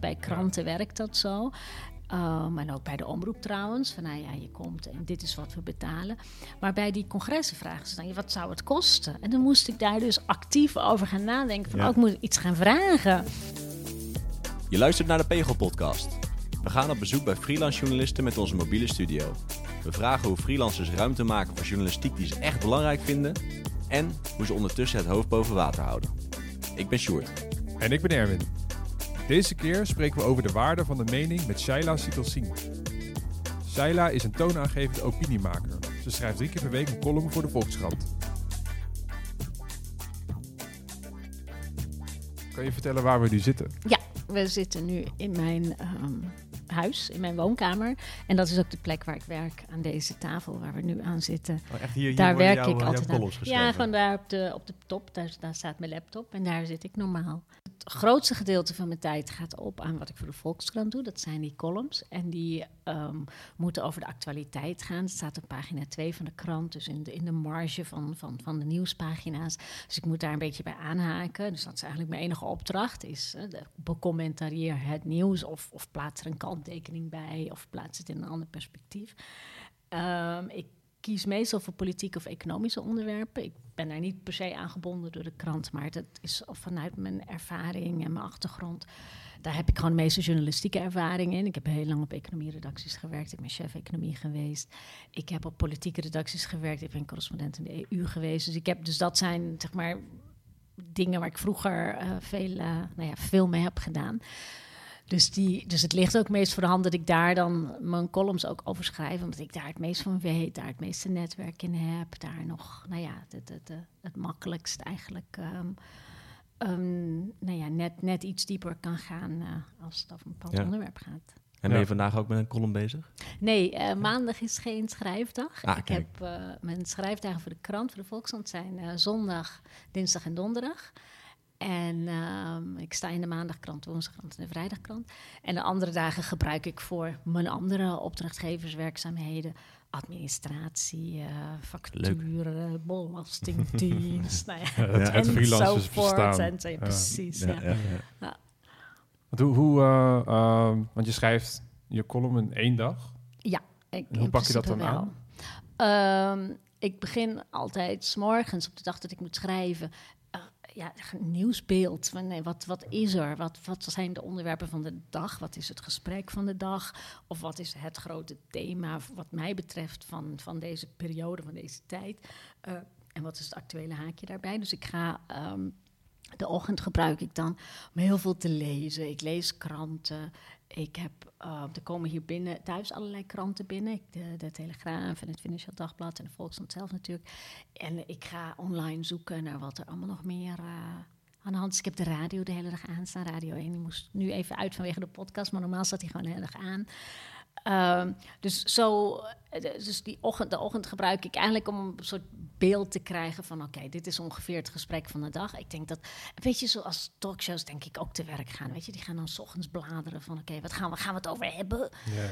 bij kranten werkt dat zo. Um, en ook bij de omroep trouwens. Van nou ja, je komt en dit is wat we betalen. Maar bij die congressen vragen ze dan, wat zou het kosten? En dan moest ik daar dus actief over gaan nadenken. Van, ook oh, moet ik iets gaan vragen. Je luistert naar de Pegel Podcast. We gaan op bezoek bij freelance journalisten met onze mobiele studio. We vragen hoe freelancers ruimte maken voor journalistiek die ze echt belangrijk vinden. En hoe ze ondertussen het hoofd boven water houden. Ik ben Sjoerd. En ik ben Erwin. Deze keer spreken we over de waarde van de mening met Shaila Sitelsing. Shaila is een toonaangevende opiniemaker. Ze schrijft drie keer per week een column voor de Volkskrant. Kan je vertellen waar we nu zitten? Ja, we zitten nu in mijn ehm, huis, in mijn woonkamer. En dat is ook de plek waar ik werk, aan deze tafel waar we nu aan zitten. Oh, echt hier, hier daar werk ik altijd aan. Ja, gewoon daar op de, op de top, daar, daar staat mijn laptop en daar zit ik normaal grootste gedeelte van mijn tijd gaat op aan wat ik voor de Volkskrant doe. Dat zijn die columns. En die um, moeten over de actualiteit gaan. Het staat op pagina 2 van de krant, dus in de, in de marge van, van, van de nieuwspagina's. Dus ik moet daar een beetje bij aanhaken. Dus dat is eigenlijk mijn enige opdracht. Is uh, becommentarieer het nieuws of, of plaats er een kanttekening bij of plaats het in een ander perspectief. Um, ik kies meestal voor politieke of economische onderwerpen. Ik ben daar niet per se aan gebonden door de krant, maar dat is vanuit mijn ervaring en mijn achtergrond. Daar heb ik gewoon de meeste journalistieke ervaring in. Ik heb heel lang op economieredacties gewerkt. Ik ben chef economie geweest. Ik heb op politieke redacties gewerkt. Ik ben correspondent in de EU geweest. Dus, ik heb, dus dat zijn zeg maar dingen waar ik vroeger uh, veel, uh, nou ja, veel mee heb gedaan. Dus, die, dus het ligt ook meest voor de hand dat ik daar dan mijn columns ook over schrijf. Omdat ik daar het meest van weet, daar het meeste netwerk in heb. Daar nog, nou ja, het, het, het, het makkelijkst eigenlijk... Um, um, nou ja, net, net iets dieper kan gaan uh, als het over een bepaald onderwerp gaat. En ben je vandaag ook met een column bezig? Nee, uh, maandag is geen schrijfdag. Ah, ik heb uh, mijn schrijfdagen voor de krant, voor de Volkskrant, zijn zondag, dinsdag en donderdag. En um, ik sta in de maandagkrant, woensdagkrant en de vrijdagkrant. En de andere dagen gebruik ik voor mijn andere opdrachtgeverswerkzaamheden administratie, uh, facturen, belastingdienst, nou ja, ja. En, ja, precies, ja. ja. Hoe, hoe uh, uh, want je schrijft je column in één dag. Ja. Ik, hoe pak je dat dan wel. aan? Um, ik begin altijd s morgens op de dag dat ik moet schrijven ja, nieuwsbeeld. Wat, wat is er? Wat, wat zijn de onderwerpen van de dag? Wat is het gesprek van de dag? Of wat is het grote thema, wat mij betreft, van, van deze periode, van deze tijd? Uh, en wat is het actuele haakje daarbij? Dus ik ga. Um, de ochtend gebruik ik dan om heel veel te lezen. Ik lees kranten. Ik heb, uh, er komen hier binnen thuis allerlei kranten binnen. De, de Telegraaf en het Financieel Dagblad en de Volkskrant zelf natuurlijk. En ik ga online zoeken naar wat er allemaal nog meer uh, aan de hand is. Ik heb de radio de hele dag aan staan. Radio 1 die moest nu even uit vanwege de podcast, maar normaal staat hij gewoon de hele dag aan. Uh, dus zo, eh, dus die ochtend, de ochtend gebruik ik eigenlijk om een soort beeld te krijgen van oké, dit is ongeveer het gesprek van de dag. Ik denk dat, weet je, zoals talkshows denk ik ook te werk gaan. Weet je, die gaan dan s ochtends bladeren van oké, wat gaan we, gaan we het over hebben?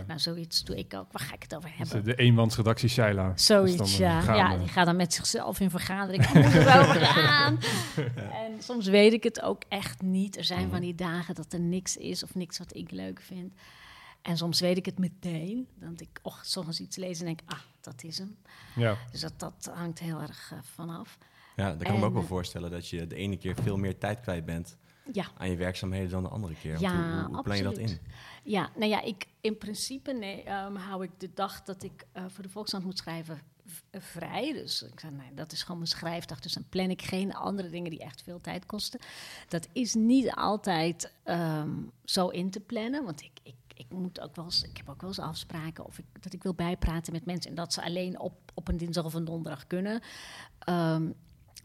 Nou, zoiets doe ik ook. Waar ga ik het over hebben? De, de eenmansredactie Shaila. Zoiets, ja. Ja, die gaat dan met zichzelf in vergadering. Hoe moet erover gaan? En soms weet ik het ook echt niet. Er zijn mhm. van die dagen dat er niks is of niks wat ik leuk vind. En soms weet ik het meteen. Dat ik och, soms iets lees en denk, ah, dat is hem. Ja. Dus dat, dat hangt heel erg uh, vanaf. Ja, daar kan ik me ook wel voorstellen dat je de ene keer veel meer tijd kwijt bent ja. aan je werkzaamheden dan de andere keer. Ja, hoe, hoe, plan je dat in? Ja, nou ja, ik, in principe nee, um, hou ik de dag dat ik uh, voor de Volkskrant moet schrijven vrij. Dus ik zei, nee, dat is gewoon mijn schrijfdag. Dus dan plan ik geen andere dingen die echt veel tijd kosten. Dat is niet altijd um, zo in te plannen, want ik, ik ik moet ook wel eens, ik heb ook wel eens afspraken of ik, dat ik wil bijpraten met mensen en dat ze alleen op, op een dinsdag of een donderdag kunnen. Um,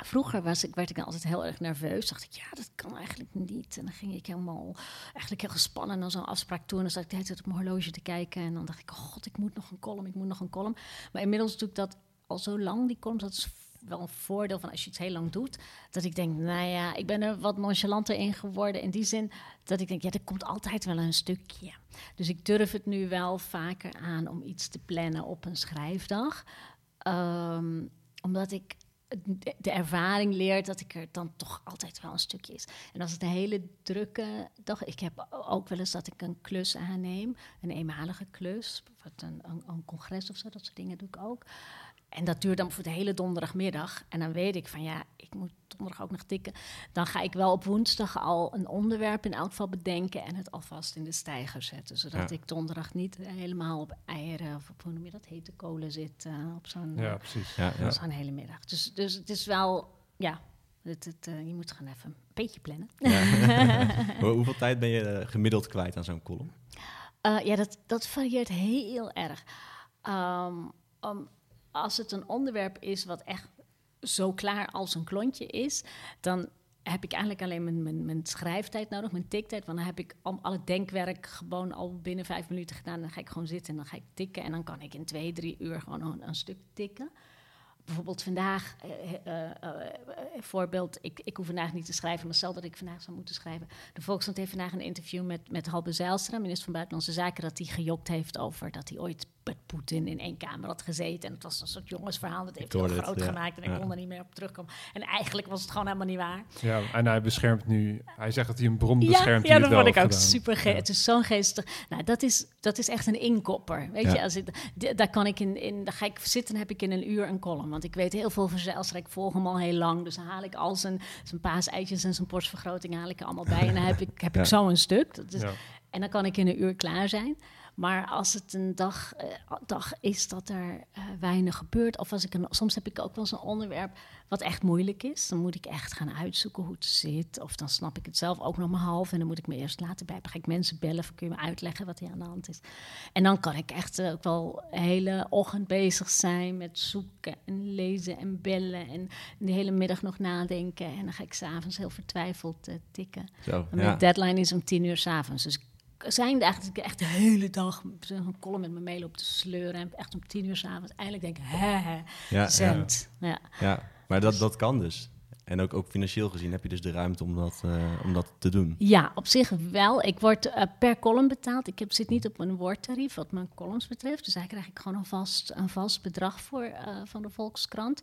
Vroeger was ik, werd ik altijd heel erg nerveus. Dacht ik, ja, dat kan eigenlijk niet. En dan ging ik helemaal, eigenlijk heel gespannen naar zo'n afspraak toe. En dan zat ik de hele tijd op mijn horloge te kijken. En dan dacht ik, oh god, ik moet nog een column, ik moet nog een column. Maar inmiddels doe ik dat al zo lang, die columns. Dat is wel een voordeel van als je het heel lang doet. Dat ik denk, nou ja, ik ben er wat nonchalanter in geworden. In die zin dat ik denk, ja, er komt altijd wel een stukje. Dus ik durf het nu wel vaker aan om iets te plannen op een schrijfdag. Um, omdat ik de, de ervaring leert dat ik er dan toch altijd wel een stukje is. En als het een hele drukke dag... Ik heb ook wel eens dat ik een klus aanneem, een eenmalige klus, wat een, een, een congres of zo, dat soort dingen doe ik ook. En dat duurt dan voor de hele donderdagmiddag. En dan weet ik van ja, ik moet donderdag ook nog tikken. Dan ga ik wel op woensdag al een onderwerp in elk geval bedenken en het alvast in de stijger zetten. Zodat Ja. ik donderdag niet helemaal op eieren of op hoe noem je dat, hete kolen zit eh, op zo'n Ja, precies. Ja, ja. zo'n hele middag. Dus, dus het is wel, ja, het, het, eh, je moet gewoon even een beetje plannen. Hoe- Hoeveel tijd ben je eh, gemiddeld kwijt aan zo'n column? Eh, ja, dat, dat varieert heel erg. Ehm, om- als het een onderwerp is wat echt zo klaar als een klontje is, dan heb ik eigenlijk alleen mijn, mijn, mijn schrijftijd nodig, mijn tiktijd. Want dan heb ik al, het denkwerk gewoon al binnen vijf minuten gedaan. Dan ga ik gewoon zitten en dan ga ik tikken. En dan kan ik in twee, drie uur gewoon een stuk tikken. Bijvoorbeeld vandaag, eh, eh, eh, voorbeeld, ik, ik hoef vandaag niet te schrijven, maar stel dat ik vandaag zou moeten schrijven. De Volkskrant heeft vandaag een interview met, met Halbe Zijlstra, minister van Buitenlandse Zaken, dat hij gejokt heeft over dat hij ooit met Poetin in één kamer had gezeten. En het was een soort jongensverhaal, dat heeft groot ja. gemaakt en ik Ja. kon er niet meer op terugkomen. En eigenlijk was het gewoon helemaal niet waar. Ja, en hij beschermt nu... Hij zegt dat hij een bron beschermt Ja, ja dat vond ik ook gedaan. super ge- Ja. Het is zo'n geestig. Nou, dat is, dat is echt een inkopper. Weet Ja. je, als ik, daar kan ik in, in, daar ga ik zitten en heb ik in een uur een column. Want ik weet heel veel van Zijlstra. Ik volg hem al heel lang. Dus dan haal ik al zijn, zijn paaseitjes en zijn borstvergroting haal ik er allemaal bij. En dan heb ik, heb Ja. ik zo een stuk. Dat is, Ja. En dan kan ik in een uur klaar zijn. Maar als het een dag, eh, dag is dat er eh, weinig gebeurt, of als ik een, soms heb ik ook wel eens een onderwerp wat echt moeilijk is, dan moet ik echt gaan uitzoeken hoe het zit. Of dan snap ik het zelf ook nog maar half en dan moet ik me eerst laten bij. Dan ga ik mensen bellen, of kun je me uitleggen wat hier aan de hand is. En dan kan ik echt eh, ook wel de hele ochtend bezig zijn met zoeken en lezen en bellen en de hele middag nog nadenken. En dan ga ik s'avonds heel vertwijfeld tikken. Zo, ja. Mijn deadline is om tien uur s'avonds. Dus ik zijn dagen dat ik echt de hele dag zo'n column met me meeloop te sleuren. En echt om tien uur s'avonds eindelijk denk, hè, hè, Ja, zend. Ja. ja. Maar dat, dat kan dus. En ook, ook financieel gezien heb je dus de ruimte om dat, eh, om dat te doen. Ja, op zich wel. Ik word eh, per column betaald. Ik heb, zit niet op een woordtarief wat mijn columns betreft. Dus daar krijg ik gewoon een vast, een vast bedrag voor eh, van de Volkskrant.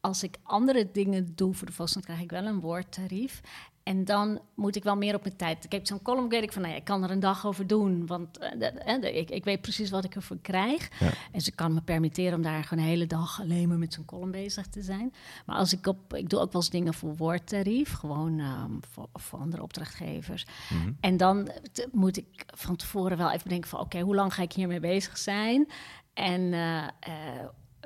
Als ik andere dingen doe voor de Volkskrant, krijg ik wel een woordtarief. En dan moet ik wel meer op mijn tijd. Kijk, zo'n column weet ik van, nou ja, ik kan er een dag over doen. Want eh, eh, ik, ik weet precies wat ik ervoor krijg. Ja. En ze kan me permitteren om daar gewoon een hele dag alleen maar met zo'n column bezig te zijn. Maar als ik op, ik doe ook wel eens dingen voor woordtarief, gewoon ehm, voor, voor andere opdrachtgevers. Mhm. En dan moet ik van tevoren wel even bedenken van, oké, hoe lang ga ik hiermee bezig zijn? En eh,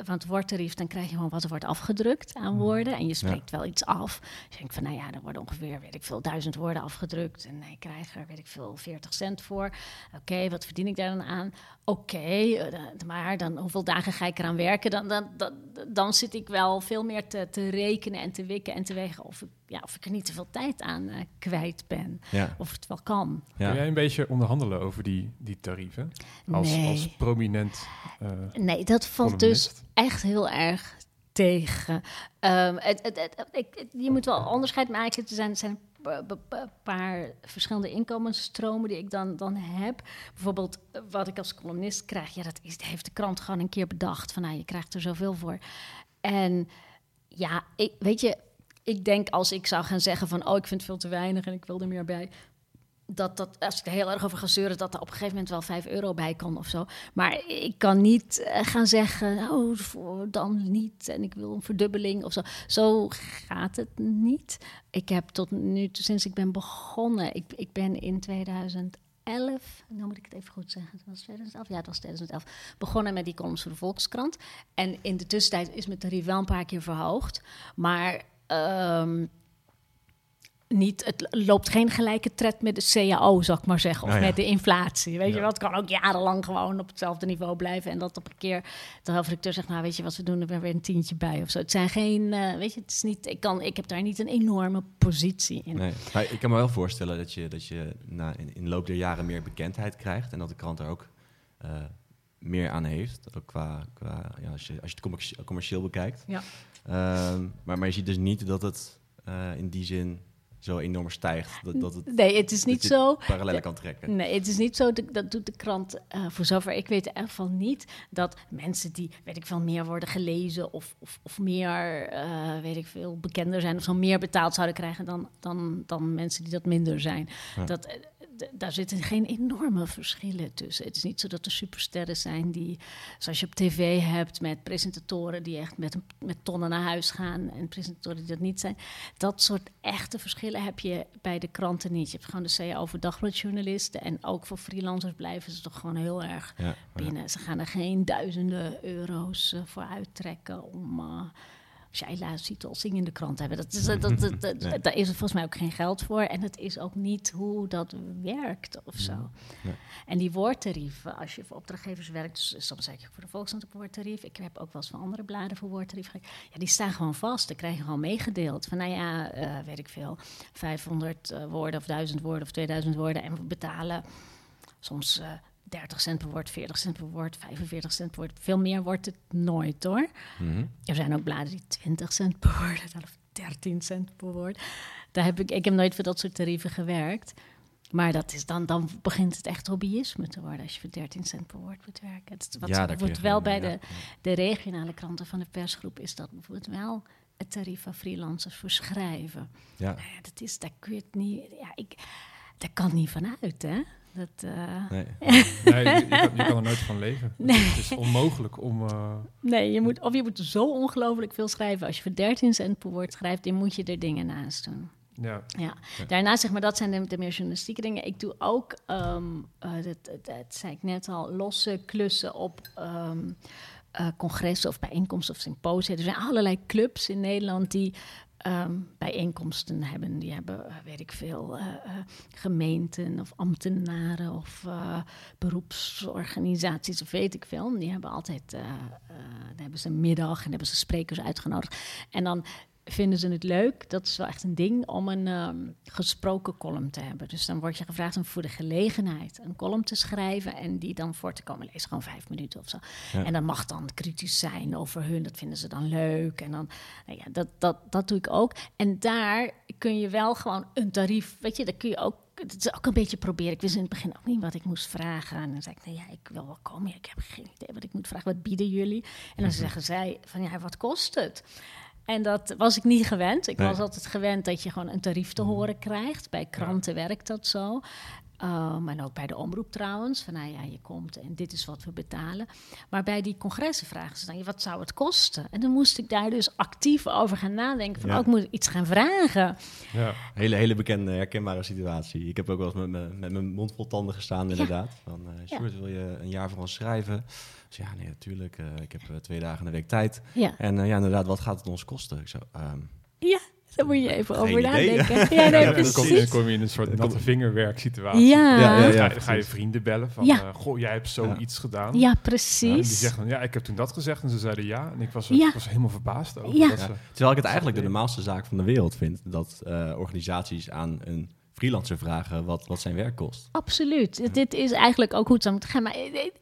want woordtarief, dan krijg je gewoon wat er wordt afgedrukt aan woorden. En je spreekt wel iets af. Dus je denkt van, nou ja, er worden ongeveer, weet ik veel, duizend woorden afgedrukt. En ik krijg er, weet ik veel, 40 cent voor. Oké, wat verdien ik daar dan aan? Oké, eh, maar dan hoeveel dagen ga ik eraan werken? Dan, dan, dan, dan zit ik wel veel meer te, te rekenen en te wikken en te wegen of ik, ja, of ik er niet te veel tijd aan eh, kwijt ben. Ja, Of het wel kan. ja. Kun jij een beetje onderhandelen over die, die tarieven? Als, Nee. als prominent eh Nee, dat valt dus echt heel erg tegen. Ehm, het, het, het- ik, het- je moet wel onderscheid maken. Er zijn, er zijn een pa- pa- paar verschillende inkomensstromen die ik dan, dan heb. Bijvoorbeeld eh, wat ik als columnist krijg. Ja, dat is, heeft de krant gewoon een keer bedacht. Van nou, je krijgt er zoveel voor. En ja, ik, weet je, ik denk als ik zou gaan zeggen van... oh, ik vind veel te weinig en ik wil er meer bij... Dat, dat, als ik er heel erg over ga zeuren, dat er op een gegeven moment wel 5 euro bij kan of zo. Maar ik kan niet eh, gaan zeggen, voor dan niet. En ik wil een verdubbeling of zo. Zo gaat het niet. Ik heb tot nu, sinds ik ben begonnen, ik, ik ben in 2011, nou moet ik het even goed zeggen, het was 2011, ja, het was 2011, begonnen met die columns voor de Volkskrant. En in de tussentijd is mijn tarief wel een paar keer verhoogd. Maar ehm, niet, het loopt geen gelijke tred met de CAO, zou ik maar zeggen. Of Nou ja. met de inflatie. Weet je wel, het kan ook jarenlang gewoon op hetzelfde niveau blijven. En dat op een keer de hoofdredacteur zegt, nou weet je wat we doen, er weer een tientje bij of zo. Het zijn geen, eh, weet je, het is niet, ik, kan, ik heb daar niet een enorme positie in. Nee. Maar ik kan me wel voorstellen dat je, dat je na, in, in de loop der jaren meer bekendheid krijgt. En dat de krant er ook eh, meer aan heeft. Ook qua, qua ja, als, je, als je het commercie- commercieel bekijkt. Ja. Ehm, maar, maar je ziet dus niet dat het eh, in die zin zo enorm stijgt. Dat, dat het Nee, het is niet zo. parallellen kan trekken. Nee, het is niet zo. Dat, dat doet de krant eh, voor zover. Ik weet in ieder geval niet dat mensen die, weet ik veel, meer worden gelezen of, of, of meer, eh, weet ik veel, bekender zijn of zo meer betaald zouden krijgen dan, dan, dan mensen die dat minder zijn. Ja. Dat, daar zitten geen enorme verschillen tussen. Het is niet zo dat er supersterren zijn die, zoals je op tv hebt, met presentatoren die echt met, met tonnen naar huis gaan en presentatoren die dat niet zijn. Dat soort echte verschillen heb je bij de kranten niet. Je hebt gewoon de CAO voor dagbladjournalisten en ook voor freelancers blijven ze toch gewoon heel erg Ja, ja. binnen. Ze gaan er geen duizenden euro's eh, voor uittrekken om uh, Shaila Sitel Singh in de krant hebben. Dat is, dat, dat, dat, dat- Nee. Daar is er volgens mij ook geen geld voor. En het is ook niet hoe dat werkt of zo. Nee. En die woordtarieven, als je voor opdrachtgevers werkt, dus soms zeg ik voor de Volkskrant op woordtarief. Ik heb ook wel eens van andere bladen voor woordtarief gekregen. Ja, die staan gewoon vast. Dan krijg je gewoon meegedeeld. Van nou ja, eh, weet ik veel, 500 eh, woorden of 1000 woorden of 2000 woorden. En we betalen soms eh 30 cent per woord, 40 cent per woord, 45 cent per woord. Veel meer wordt het nooit hoor. Mhm. Er zijn ook bladen die 20 cent per woord of 13 cent per woord. Daar heb ik, ik heb nooit voor dat soort tarieven gewerkt. Maar dat is dan, dan begint het echt hobbyisme te worden als je voor 13 cent per woord moet werken. Het, wat Ja, wordt wel bij de, de regionale kranten van de persgroep is dat bijvoorbeeld wel het tarief van freelancers voor schrijven. Ja. Nou ja, dat is, daar kun je het niet, ja, ik, daar kan niet vanuit, hè? Dat, eh, Nee. Nee, je, je kan, je kan er nooit van leven. Nee. Het is onmogelijk om... eh, Nee, je moet, of je moet zo ongelooflijk veel schrijven. Als je voor 13 cent per woord schrijft, dan moet je er dingen naast doen. ja, Ja. Daarnaast zeg maar, dat zijn de, de meer journalistieke dingen. Ik doe ook, ehm, eh, dat, dat, dat zei ik net al, losse klussen op ehm, eh, congressen of bijeenkomsten of symposia. Er zijn allerlei clubs in Nederland die ehm, bijeenkomsten hebben. Die hebben, eh, weet ik veel, eh, eh, gemeenten of ambtenaren of beroepsorganisaties of weet ik veel. Die hebben altijd, dan hebben ze een middag en hebben ze sprekers uitgenodigd. En dan vinden ze het leuk, dat is wel echt een ding, om een ehm, gesproken column te hebben. Dus dan word je gevraagd om voor de gelegenheid een column te schrijven en die dan voor te komen lezen, gewoon vijf minuten of zo. Ja. En dat mag dan kritisch zijn over hun, dat vinden ze dan leuk. En dan, nou ja, dat, dat, dat doe ik ook. En daar kun je wel gewoon een tarief, weet je, daar kun je ook het is ook een beetje proberen. Ik wist in het begin ook niet wat ik moest vragen. En dan zei ik, nou ja, ik wil wel komen. Ja, ik heb geen idee wat ik moet vragen. Wat bieden jullie? En dan zeggen zij van, ja, wat kost het? En dat was ik niet gewend. Ik Nee. was altijd gewend dat je gewoon een tarief te horen krijgt. Bij kranten werkt dat zo. Um, en ook bij de omroep trouwens. Van nou ja, je komt en dit is wat we betalen. Maar bij die congressen vragen ze dan, wat zou het kosten? En dan moest ik daar dus actief over gaan nadenken. Van, Ja. ook moet ik iets gaan vragen. ja. Hele, hele bekende, herkenbare situatie. Ik heb ook wel eens met, me- met mijn mond vol tanden gestaan, inderdaad. Van, eh Ja. Sjoerd, wil je een jaar voor ons schrijven? Dus ja, nee, natuurlijk. eh, ik heb eh, twee dagen in de week tijd. Ja, En eh, ja, inderdaad, wat gaat het ons kosten? Ik zo, ehm, ja daar moet je even over nadenken. Ja, nee, Ja, dan, kom je, dan precies. kom je in een soort natte vingerwerksituatie. Ja, Ja, ja, Dan ja. ga je- dan ga je precies. vrienden bellen van, Ja. eh, goh, jij hebt zoiets gedaan. Ja, Ja, en die precies. zeggen dan, ja, ik heb toen dat gezegd en ze zeiden ja. En ik was, Ja. ik was helemaal verbaasd over Ja. dat Ja. ze... Terwijl ik het eigenlijk de normaalste zaak van de wereld vind. Dat eh, organisaties aan een freelancer vragen wat, wat zijn werk kost. Absoluut. Dit is eigenlijk ook hoe het zou moeten gaan. Maar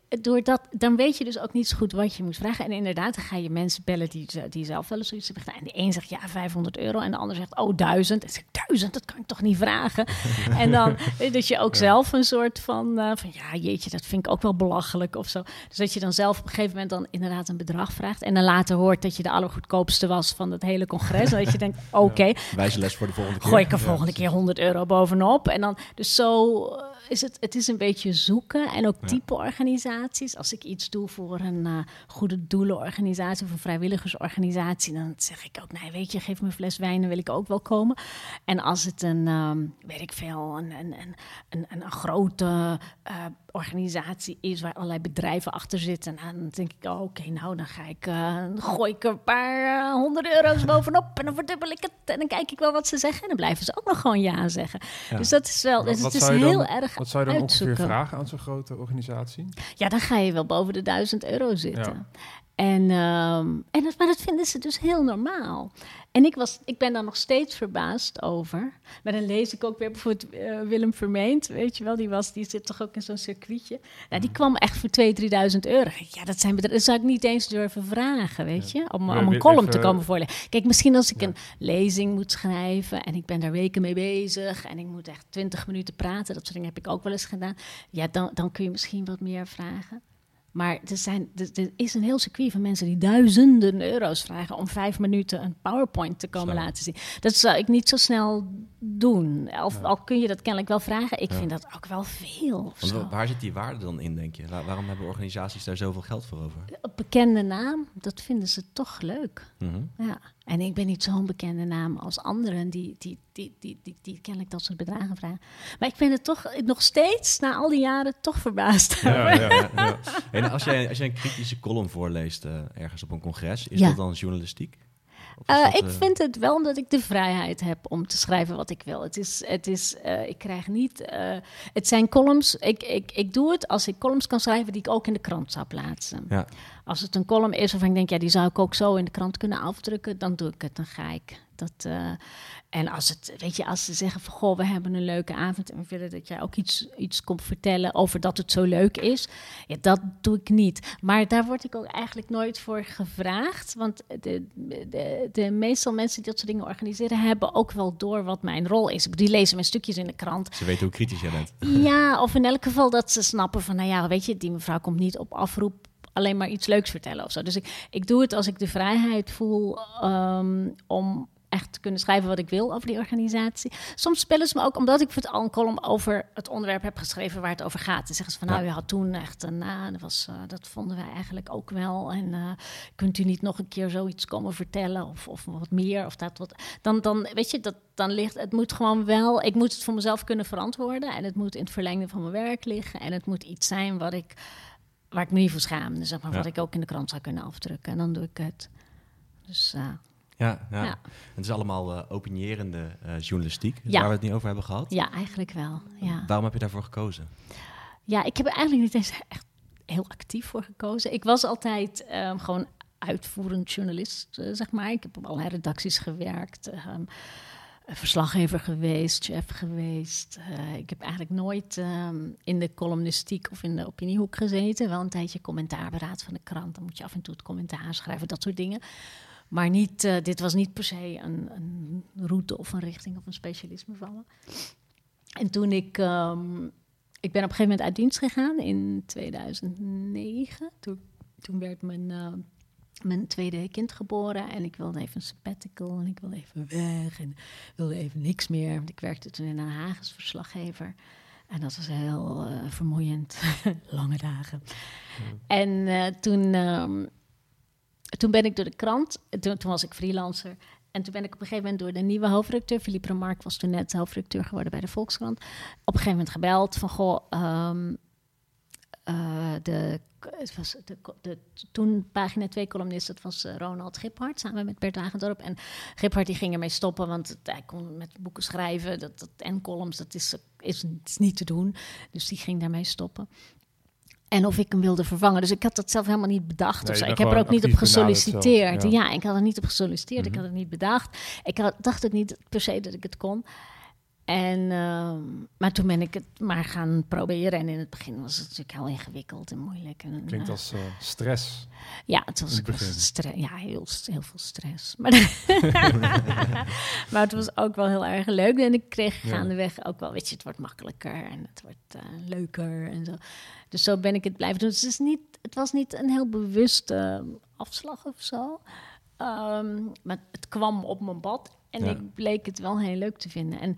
eh, eh, door dat, dan weet je dus ook niet zo goed wat je moet vragen. En inderdaad, dan ga je mensen bellen die, die zelf wel eens zoiets hebben gedaan. En de een zegt ja, 500 euro. En de ander zegt oh, 1000. En zeg 1000, dat kan ik toch niet vragen? en dan eh, dat je ook zelf een soort van, eh, van, ja, jeetje, dat vind ik ook wel belachelijk of zo. Dus dat je dan zelf op een gegeven moment dan inderdaad een bedrag vraagt. En dan later hoort dat je de allergoedkoopste was van het hele congres. en dat je denkt, oké, Wijze les voor de volgende keer. gooi ik er volgende keer 100 euro bovenop. En dan, dus zo eh, is het, het is een beetje zoeken. En ook Ja. type organisaties. Als ik iets doe voor een eh, goede doelenorganisatie of een vrijwilligersorganisatie, dan zeg ik ook, nee, weet je, geef me een fles wijn, dan wil ik ook wel komen. En als het een, ehm, weet ik veel, een, een, een, een, een, een grote eh, organisatie is waar allerlei bedrijven achter zitten, nou, dan denk ik, oh, oké, nou, dan ga ik, dan gooi ik er een paar eh, honderd euro's bovenop en dan verdubbel ik het. En dan kijk ik wel wat ze zeggen en dan blijven ze ook nog gewoon ja zeggen. Ja. Dus dat is wel, dus het is heel dan- erg Wat zou je dan ongeveer uitzoeken. vragen aan zo'n grote organisatie? Ja, dan ga je wel boven de 1000 euro zitten. En, ehm, en dat, maar dat vinden ze dus heel normaal. En ik, was, ik ben daar nog steeds verbaasd over. Maar dan lees ik ook weer bijvoorbeeld uh, Willem Vermeend, weet je wel, die, was, die zit toch ook in zo'n circuitje. Nou, die kwam echt voor 2.000, 3.000 euro. Ja, dat, zijn, dat zou ik niet eens durven vragen, weet je, om, om een column te komen voorlezen. Kijk, misschien als ik een lezing moet schrijven en ik ben daar weken mee bezig en ik moet echt 20 minuten praten, dat soort dingen heb ik ook wel eens gedaan. Ja, dan, dan kun je misschien wat meer vragen. Maar er, zijn, er, is een heel circuit van mensen die duizenden euro's vragen om vijf minuten een PowerPoint te komen laten zien. Dat zou ik niet zo snel doen. Of, Al kun je dat kennelijk wel vragen, ik vind dat ook wel veel. waar zit die waarde dan in, denk je? waarom hebben organisaties daar zoveel geld voor over? Bekende naam, dat vinden ze toch leuk. Mhm. Ja. En ik ben niet zo'n bekende naam als anderen die, die, die, die, die, die, kennelijk dat soort bedragen vragen. Maar ik ben het toch nog steeds, na al die jaren, toch verbaasd. Ja, ja, ja, En als jij, als jij een kritische column voorleest uh, ergens op een congres, is dat dan journalistiek? Uh, ik uh... vind het wel omdat ik de vrijheid heb om te schrijven wat ik wil. Het is, het is, uh, ik krijg niet. het zijn columns. Ik, ik, ik doe het als ik columns kan schrijven die ik ook in de krant zou plaatsen. Ja. Als het een column is waarvan ik denk, ja, die zou ik ook zo in de krant kunnen afdrukken, dan doe ik het. Dan ga ik. Dat, uh, en als het, weet je, als ze zeggen van goh, we hebben een leuke avond en we willen dat jij ook iets, iets komt vertellen over dat het zo leuk is, ja, dat doe ik niet. Maar daar word ik ook eigenlijk nooit voor gevraagd, want de, de, de meestal mensen die dat soort dingen organiseren hebben ook wel door wat mijn rol is. Die lezen mijn stukjes in de krant. Ze weten hoe kritisch jij bent. Ja, of in elk geval dat ze snappen van, nou ja, weet je, die mevrouw komt niet op afroep alleen maar iets leuks vertellen of zo. Dus ik, ik doe het als ik de vrijheid voel um, om echt kunnen schrijven wat ik wil over die organisatie. Soms spelen ze me ook, omdat ik voor het al een column over het onderwerp heb geschreven waar het over gaat. Dan zeggen ze van, nou, je had toen echt een, uh, dat, was, uh, dat vonden wij eigenlijk ook wel. En uh, kunt u niet nog een keer zoiets komen vertellen of, of wat meer of dat wat. Dan, dan weet je, dat, dan ligt, het moet gewoon wel, ik moet het voor mezelf kunnen verantwoorden en het moet in het verlengde van mijn werk liggen en het moet iets zijn wat ik waar ik me niet voor schaam. Dus zeg maar, wat ik ook in de krant zou kunnen afdrukken. En dan doe ik het. Dus, uh, ja, ja, ja. Het is allemaal uh, opinierende uh, journalistiek, ja. waar we het niet over hebben gehad. Ja, eigenlijk wel. Ja. Waarom heb je daarvoor gekozen? Ja, ik heb er eigenlijk niet eens echt heel actief voor gekozen. Ik was altijd um, gewoon uitvoerend journalist, zeg maar. Ik heb op allerlei redacties gewerkt. Um, verslaggever geweest, chef geweest. Ik heb eigenlijk nooit um, in de columnistiek of in de opiniehoek gezeten. Wel een tijdje commentaarberaad van de krant. Dan moet je af en toe het commentaar schrijven, dat soort dingen. Maar niet, uh, dit was niet per se een, een, route of een richting of een specialisme van me. En toen ik... Um, ik ben op een gegeven moment uit dienst gegaan in 2009. Toen, toen werd mijn... Uh, mijn tweede kind geboren en ik wilde even een sabbatical en ik wilde even weg en wilde even niks meer. Want ik werkte toen in Den Haag als verslaggever. En dat was heel uh, vermoeiend, lange dagen. En toen, um, toen ben ik door de krant, toen, toen, was ik freelancer. En toen ben ik op een gegeven moment door de nieuwe hoofdredacteur, Philippe Remarque was toen net hoofdredacteur geworden bij de Volkskrant, op een gegeven moment gebeld van, goh, um, de, het was de, de, toen pagina 2 columnist, dat was uh, Ronald Giphart samen met Bert Wagendorp. En Giphart die ging ermee stoppen, want hij kon met boeken schrijven dat, dat, en columns, dat is, is niet te doen. Dus die ging daarmee stoppen. En of ik hem wilde vervangen. Dus ik had dat zelf helemaal niet bedacht. Nee, ik heb er ook niet op gesolliciteerd. Ja. ik had er niet op gesolliciteerd. Ik mhm. had het niet bedacht. Ik had, dacht ook niet per se dat ik het kon. En, uh, maar toen ben ik het maar gaan proberen. En in het begin was het natuurlijk heel ingewikkeld en moeilijk. En, Klinkt uh, als uh, stress. Ja, het was, stress. Ja, heel, heel veel stress. Maar, maar het was ook wel heel erg leuk. En ik kreeg gaandeweg ook wel, weet je, het wordt makkelijker en het wordt eh, leuker en zo. Dus zo ben ik het blijven doen. Dus het, is niet, het was niet een heel bewuste afslag of zo. Um, maar het kwam op mijn bad en ik bleek het wel heel leuk te vinden. En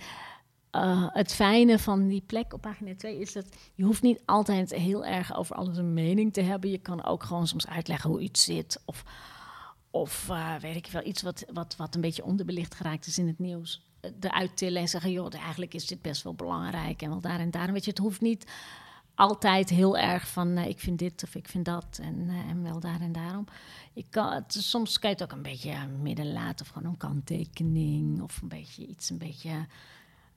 uh, het fijne van die plek op pagina 2 is dat je hoeft niet altijd heel erg over alles een mening te hebben. Je kan ook gewoon soms uitleggen hoe iets zit. Of, of uh, weet ik wel, iets wat, wat, wat een beetje onderbelicht geraakt is in het nieuws. Uh, eruit tillen en zeggen, joh, eigenlijk is dit best wel belangrijk. En wel daar en daar. Weet je, het hoeft niet altijd heel erg van ik vind dit of ik vind dat en, en wel daar en daarom. Je kan het, soms kan je het ook een beetje midden laten of gewoon een kanttekening of een beetje iets een beetje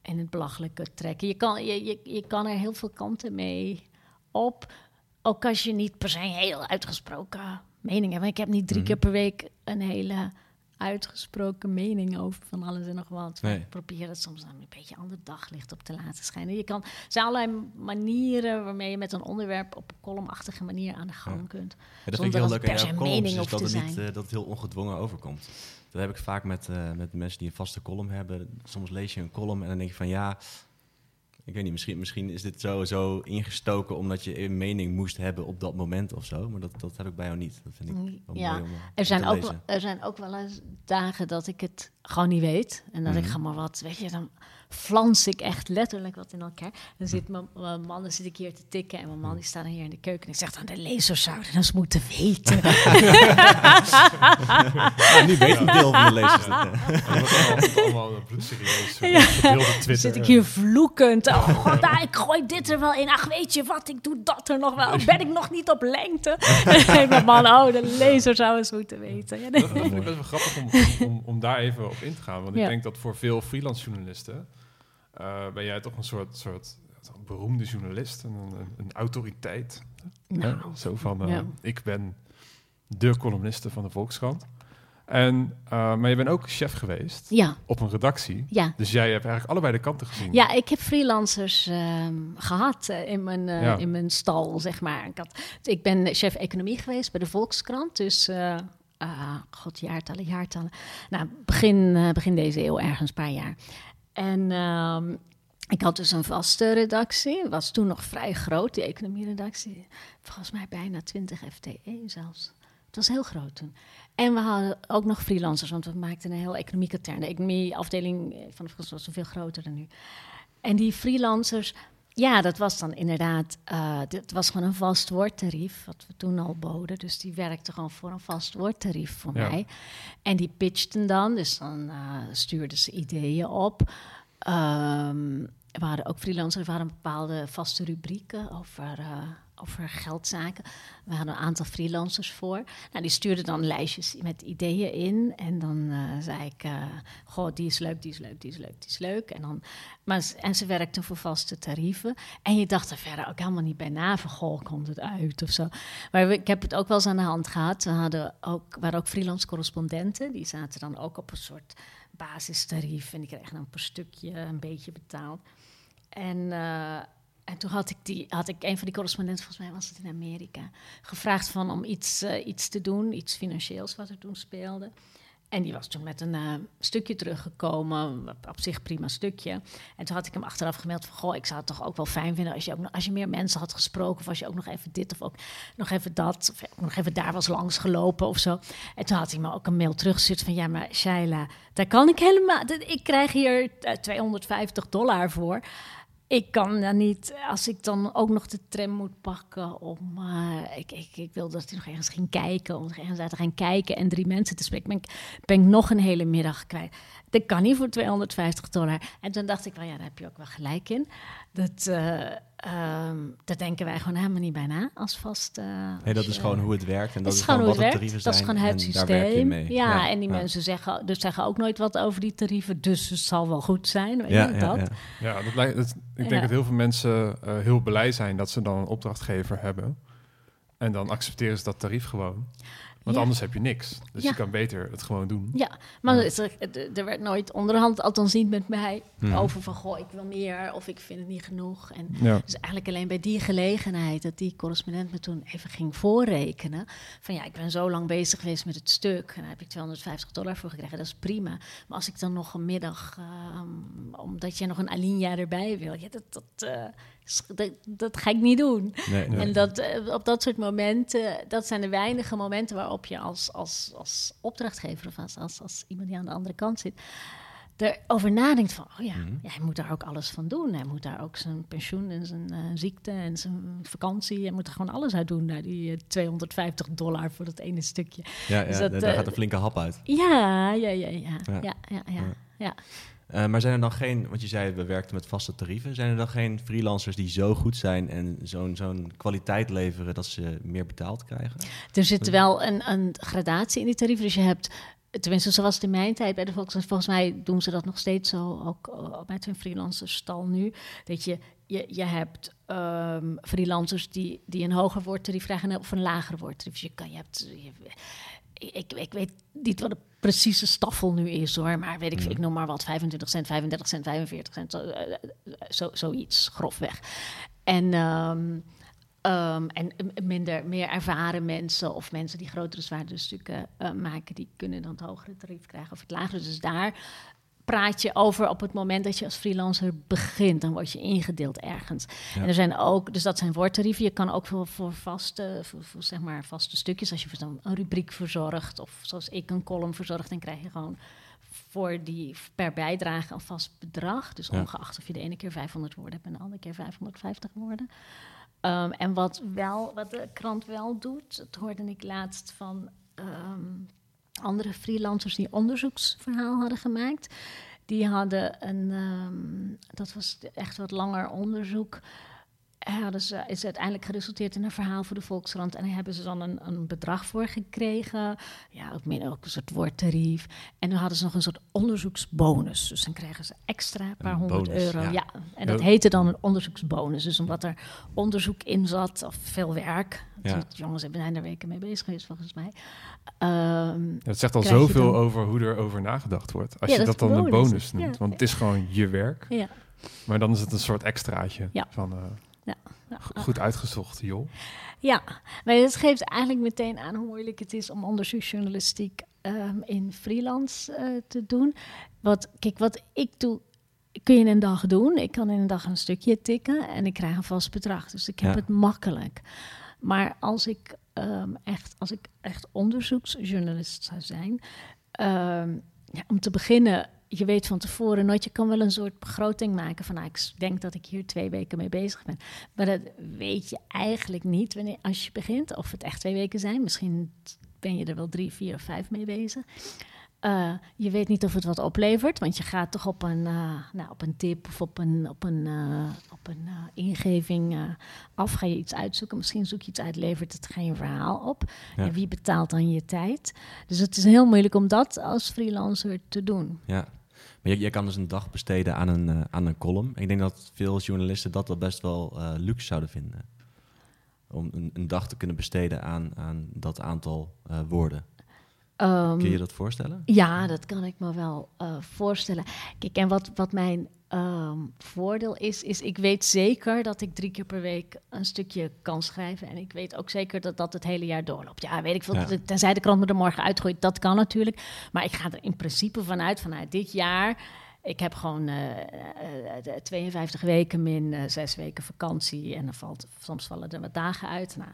en het belachelijke trekken. Je kan, je, je, je kan er heel veel kanten mee op. Ook als je niet per se heel uitgesproken mening heb. Ik heb niet drie Mhm. keer per week een hele uitgesproken mening over van alles en nog wat. Nee. Ik probeer het soms dan een beetje ander daglicht op te laten schijnen. Je kan, er zijn allerlei manieren waarmee je met een onderwerp op een columnachtige manier aan de gang Ja. kunt. Ja, dat vind Zonder ik heel dat leuk aan per jouw se columns, is hoeft dat het, niet, eh, dat het heel ongedwongen overkomt. Dat heb ik vaak met, eh, met mensen die een vaste column hebben. Soms lees je een column en dan denk je van ja, ik weet niet, misschien, misschien is dit zo, zo ingestoken omdat je een mening moest hebben op dat moment of zo. Maar dat, dat heb ik bij jou niet. Dat vind ik wel Ja, mooi om, eh, Er zijn, ook, lezen. wel- er zijn ook wel eens dagen dat ik het gewoon niet weet. En dat ik Mhm. ga maar wat, weet je, dan flans ik echt letterlijk wat in elkaar. Dan zit mijn, mijn man, dan zit ik hier te tikken en mijn man die staat dan hier in de keuken. En ik zeg dan, de lezers zouden dat moeten weten. Ja, nu weet een deel van de lezers. En dat allemaal, bloedserieus. Ja. Dan zit ik hier vloekend. Oh, god, nou, ik gooi dit er wel in. Ach, weet je wat, ik doe dat er nog wel. Ben ik nog niet op lengte? En dan mijn man, oh, de lezer zou eens moeten weten. Ja. Dat, dat vind ik best wel grappig om, om, om daar even op in te gaan. Want Ja. ik denk dat voor veel freelance journalisten ben jij toch een soort, soort een beroemde journalist, een, een, een autoriteit. Nou, hè? Zo van, eh, ja. ik ben de columniste van de Volkskrant. En, eh, maar je bent ook chef geweest ja, op een redactie. ja. Dus jij hebt eigenlijk allebei de kanten gezien. Ja, ik heb freelancers ehm, gehad eh, in, mijn, eh, Ja. in mijn stal, zeg maar. Ik, had, ik ben chef economie geweest bij de Volkskrant, dus... eh ah, god, jaartallen, jaartallen. Nou, begin, eh, begin deze eeuw, ergens een paar jaar. En ehm, ik had dus een vaste redactie. Was toen nog vrij groot, die economieredactie. Volgens mij bijna 20 FTE zelfs. Het was heel groot toen. En we hadden ook nog freelancers, want we maakten een heel economiekatern. De economieafdeling van de was veel groter dan nu. En die freelancers, ja, dat was dan inderdaad, eh dit was gewoon een vast woordtarief, wat we toen al boden. Dus die werkte gewoon voor een vast woordtarief voor Ja. mij. En die pitchten dan, dus dan eh, stuurden ze ideeën op. Ehm, er waren ook freelancers, er waren bepaalde vaste rubrieken over, eh, over geldzaken. We hadden een aantal freelancers voor. Nou, die stuurden dan lijstjes met ideeën in. En dan eh, zei ik, eh, goh, die is leuk, die is leuk, die is leuk, die is leuk. En, dan, maar, en ze werkten voor vaste tarieven. En je dacht er verder ook helemaal niet bij na van, goh, komt het uit of zo. Maar ik heb het ook wel eens aan de hand gehad. We hadden ook, waren ook freelance correspondenten. Die zaten dan ook op een soort basistarief. En die kregen dan per stukje een beetje betaald. En, eh, en toen had ik, die, had ik een van die correspondenten, volgens mij was het in Amerika, gevraagd van om iets, eh, iets te doen, iets financieels wat er toen speelde. En die was toen met een eh, stukje teruggekomen, op, zich prima stukje. En toen had ik hem achteraf gemeld van, goh, ik zou het toch ook wel fijn vinden als je, ook als je meer mensen had gesproken, of als je ook nog even dit of ook nog even dat, of nog even daar was langsgelopen of zo. En toen had hij me ook een mail teruggestuurd van, ja, maar Shaila, daar kan ik helemaal, ik krijg hier eh, 250 dollar voor. Ik kan dan niet, als ik dan ook nog de tram moet pakken om... eh, ik, ik, ik wil dat hij nog ergens ging kijken, om ergens uit te gaan kijken en drie mensen te spreken. Ben ik, ben ik nog een hele middag kwijt. Dat kan niet voor 250 dollar. En toen dacht ik, wel ja, daar heb je ook wel gelijk in. Dat, eh, ehm, daar denken wij gewoon helemaal niet bij na als vast... eh, Nee, dat is je- gewoon hoe het werkt. En dat het is gewoon wat de tarieven zijn. Dat is gewoon het en daar werk je systeem. mee. Ja, en die ja. mensen zeggen, dus zeggen ook nooit wat over die tarieven. Dus het zal wel goed zijn. Weet Ja, je, ja, dat. ja. Ja, dat lijkt, dat- ik denk Ja. dat heel veel mensen eh, heel blij zijn dat ze dan een opdrachtgever hebben. En dan accepteren ze dat tarief gewoon. Want Ja. anders heb je niks. Dus Ja. je kan beter het gewoon doen. Ja, maar Ja. er, er- er werd nooit onderhand, althans niet met mij, Mhm. over van goh, ik wil meer of ik vind het niet genoeg. En Ja. dus eigenlijk alleen bij die gelegenheid dat die correspondent me toen even ging voorrekenen. Van ja, ik ben zo lang bezig geweest met het stuk en daar heb ik 250 dollar voor gekregen. Dat is prima. Maar als ik dan nog een middag, ehm, omdat je nog een alinea erbij wil, ja, dat, dat, eh, dat, dat ga ik niet doen. Nee, nee. En dat, eh, op dat soort momenten, dat zijn de weinige momenten waarop je als, als, als opdrachtgever of als, als, als iemand die aan de andere kant zit, erover nadenkt van, oh ja, ja, hij moet daar ook alles van doen. Hij moet daar ook zijn pensioen en zijn eh, ziekte en zijn vakantie, hij moet er gewoon alles uit doen, naar die eh, 250 dollar voor dat ene stukje. ja, ja, dus dat, daar eh, gaat een flinke hap uit. Ja, ja, ja, ja, Ja. ja, ja, ja, Ja. Eh, maar zijn er dan geen, want je zei we werkten met vaste tarieven, zijn er dan geen freelancers die zo goed zijn en zo'n zo'n kwaliteit leveren dat ze meer betaald krijgen? Er zit wel een, een gradatie in die tarieven. Dus je hebt tenminste, zoals het in mijn tijd bij de Volkskrant. Volgens mij doen ze dat nog steeds zo, ook met hun freelancerstal nu. Dat je, je, je hebt um, freelancers die, die een hoger woordtarief krijgen of een lager woordtarief. Dus je, kan, je hebt... Je, ik, ik weet niet wat de precieze staffel nu is hoor, maar weet ik, mm. ik noem maar wat, 25 cent, 35 cent, 45 cent, zo, zo, zoiets, grofweg. En, um, um, en minder, meer ervaren mensen of mensen die grotere zwaardere stukken uh, maken, die kunnen dan het hogere tarief krijgen of het lagere. Dus daar praat je over op het moment dat je als freelancer begint. Dan word je ingedeeld ergens. En er zijn ook, dus dat zijn woordtarieven. Je kan ook voor, voor vaste, voor, voor, zeg maar vaste stukjes, als je dan een rubriek verzorgt, of zoals ik een column verzorg, dan krijg je gewoon voor die per bijdrage een vast bedrag. Dus ongeacht of je de ene keer 500 woorden hebt en de andere keer 550 woorden. Um, en wat, wel, wat de krant wel doet, dat hoorde ik laatst van um, andere freelancers die onderzoeksverhaal hadden gemaakt. Die hadden een, um, dat was echt wat langer onderzoek hadden ze, is uiteindelijk geresulteerd in een verhaal voor de Volkskrant. En daar hebben ze dan een, een bedrag voor gekregen. Ja, ook, meer, ook een soort woordtarief. En dan hadden ze nog een soort onderzoeksbonus. Dus dan kregen ze extra een paar honderd euro. Ja. en dat heette dan een onderzoeksbonus. Dus omdat er onderzoek in zat, of veel werk. Ja. Dus jongens hebben daar weken mee bezig geweest, volgens mij. Um, het zegt al zoveel over hoe er over nagedacht wordt. Als je dat, dan bonus. een bonus noemt. Want het is gewoon je werk. Ja. Maar dan is het een soort extraatje van... Uh, ja, Goed uitgezocht, joh. Ja, maar het geeft eigenlijk meteen aan hoe moeilijk het is om onderzoeksjournalistiek um, in freelance uh, te doen. Wat, kijk, wat ik doe, kun je in een dag doen. Ik kan in een dag een stukje tikken en ik krijg een vast bedrag. Dus ik heb het makkelijk. Maar als ik, um, echt, als ik echt onderzoeksjournalist zou zijn, um, ja, om te beginnen je weet van tevoren nooit, je kan wel een soort begroting maken van, nou, ik denk dat ik hier twee weken mee bezig ben. Maar dat weet je eigenlijk niet wanneer, als je begint, of het echt twee weken zijn. Misschien ben je er wel drie, vier of vijf mee bezig. Uh, je weet niet of het wat oplevert, want je gaat toch op een, uh, nou, op een tip of op een, op een, uh, op een ingeving af. Ga je iets uitzoeken, misschien zoek je iets uit, levert het geen verhaal op. Ja. En wie betaalt dan je tijd? Dus het is heel moeilijk om dat als freelancer te doen. Ja. Maar je, je, kan dus een dag besteden aan een, uh, aan een column. ik denk dat veel journalisten dat wel best wel uh, luxe zouden vinden. Om een, een, dag te kunnen besteden aan, aan dat aantal uh, woorden. Um, Kun je dat voorstellen? Ja, dat kan ik me wel voorstellen. Kijk, en wat, wat mijn um, voordeel is, is ik weet zeker dat ik drie keer per week een stukje kan schrijven. En ik weet ook zeker dat dat het hele jaar doorloopt. Ja, weet ik veel, ja. tenzij de krant me er morgen uitgooit, dat kan natuurlijk. Maar ik ga er in principe vanuit, vanuit dit jaar... Ik heb gewoon uh, uh, 52 weken min uh, zes weken vakantie. En dan valt, soms vallen er wat dagen uit. Nou,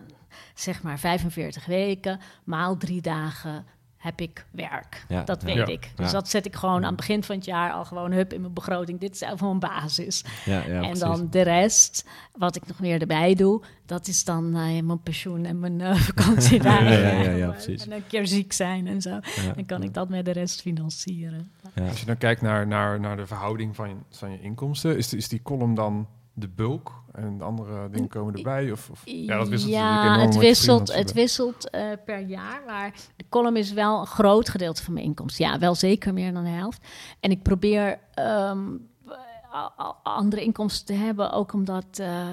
zeg maar 45 weken, maal drie dagen heb ik werk. Ja, dat weet ja, ik. Dus dat zet ik gewoon aan het begin van het jaar al gewoon hup in mijn begroting. Dit is gewoon basis. en dan de rest, wat ik nog meer erbij doe, dat is dan uh, mijn pensioen en mijn uh, vakantie daar. ja, precies. En een keer ziek zijn en zo. dan kan ik dat met de rest financieren. Als je dan kijkt naar, naar, naar de verhouding van je, van je inkomsten, is, is die column dan de bulk en andere dingen komen erbij? Of, of ja, dat wisselt ja, het wisselt, het wisselt uh, per jaar, maar de column is wel een groot gedeelte van mijn inkomsten. Ja, wel zeker meer dan de helft. En ik probeer um, andere inkomsten te hebben. Ook omdat uh,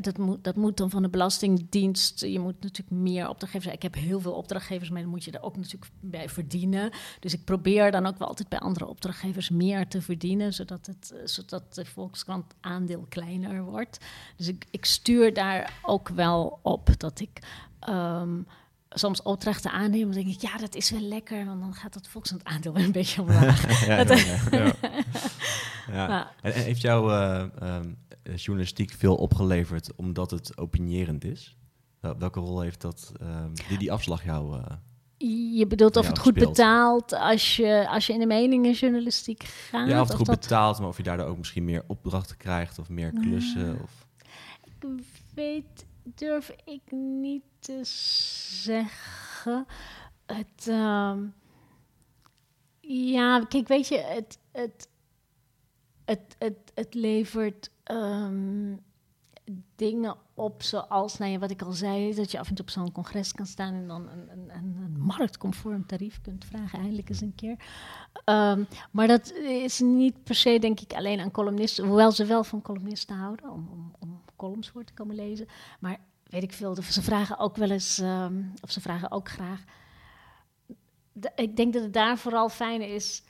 dat, moet, dat moet dan van de Belastingdienst. Je moet natuurlijk meer opdrachtgevers. Ik heb heel veel opdrachtgevers, maar dan moet je er ook natuurlijk bij verdienen. Dus ik probeer dan ook wel altijd bij andere opdrachtgevers meer te verdienen, zodat, het, eh, zodat de Volkskrant aandeel kleiner wordt. Dus ik, ik stuur daar ook wel op dat ik. Um, soms opdrachten aannemen, dan denk ik, ja, dat is wel lekker, want dan gaat dat Volkskrant aandeel een beetje omlaag. ja, ja, ja, ja. En, heeft jouw uh, um, journalistiek veel opgeleverd omdat het opinierend is? Welke rol heeft dat, um, die, die afslag jou... Uh, je bedoelt of het goed betaalt als je, als je in de meningenjournalistiek gaat? Ja, of het goed betaalt, maar of je daardoor ook misschien meer opdrachten krijgt of meer klussen? Of... Ik weet, durf ik niet te zeggen. Het, um, ja, kijk, weet je, het, het, het, het, het levert. Um, dingen op, zoals, nou ja, wat ik al zei, dat je af en toe op zo'n congres kan staan en dan een, een, een, marktconform tarief kunt vragen, eindelijk eens een keer. Ehm, maar dat is niet per se, denk ik, alleen aan columnisten, hoewel ze wel van columnisten houden, om, om, om columns voor te komen lezen. Maar weet ik veel, ze vragen ook wel eens, ehm, of ze vragen ook graag. ik denk dat het daar vooral fijn is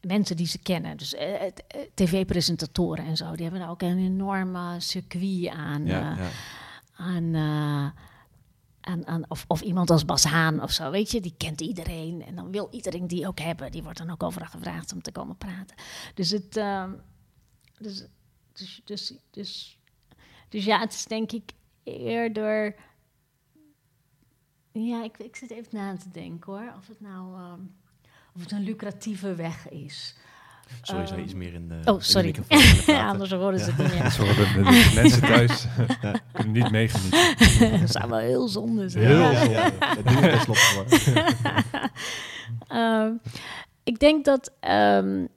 mensen die ze kennen. Dus uh, tv-presentatoren en zo, die hebben ook een enorme circuit aan. Ja, ja. aan, aan, aan of, of, iemand als Bas Haan of zo, weet je, die kent iedereen. En dan wil iedereen die ook hebben. Die wordt dan ook overal gevraagd om te komen praten. Dus het. Uh, dus, dus, dus, dus, dus ja, het is denk ik eerder. Ja, ik, ik zit even na te denken hoor. Of het nou. Uh, of het een lucratieve weg is. Sorry, zei iets meer in de. Oh, sorry. ja, anders horen ze het niet meer. Sorry, de, mensen thuis kunnen niet meegenieten. dat zou wel heel zonde zijn. Heel zonde. Ja, het is um, ik denk dat um,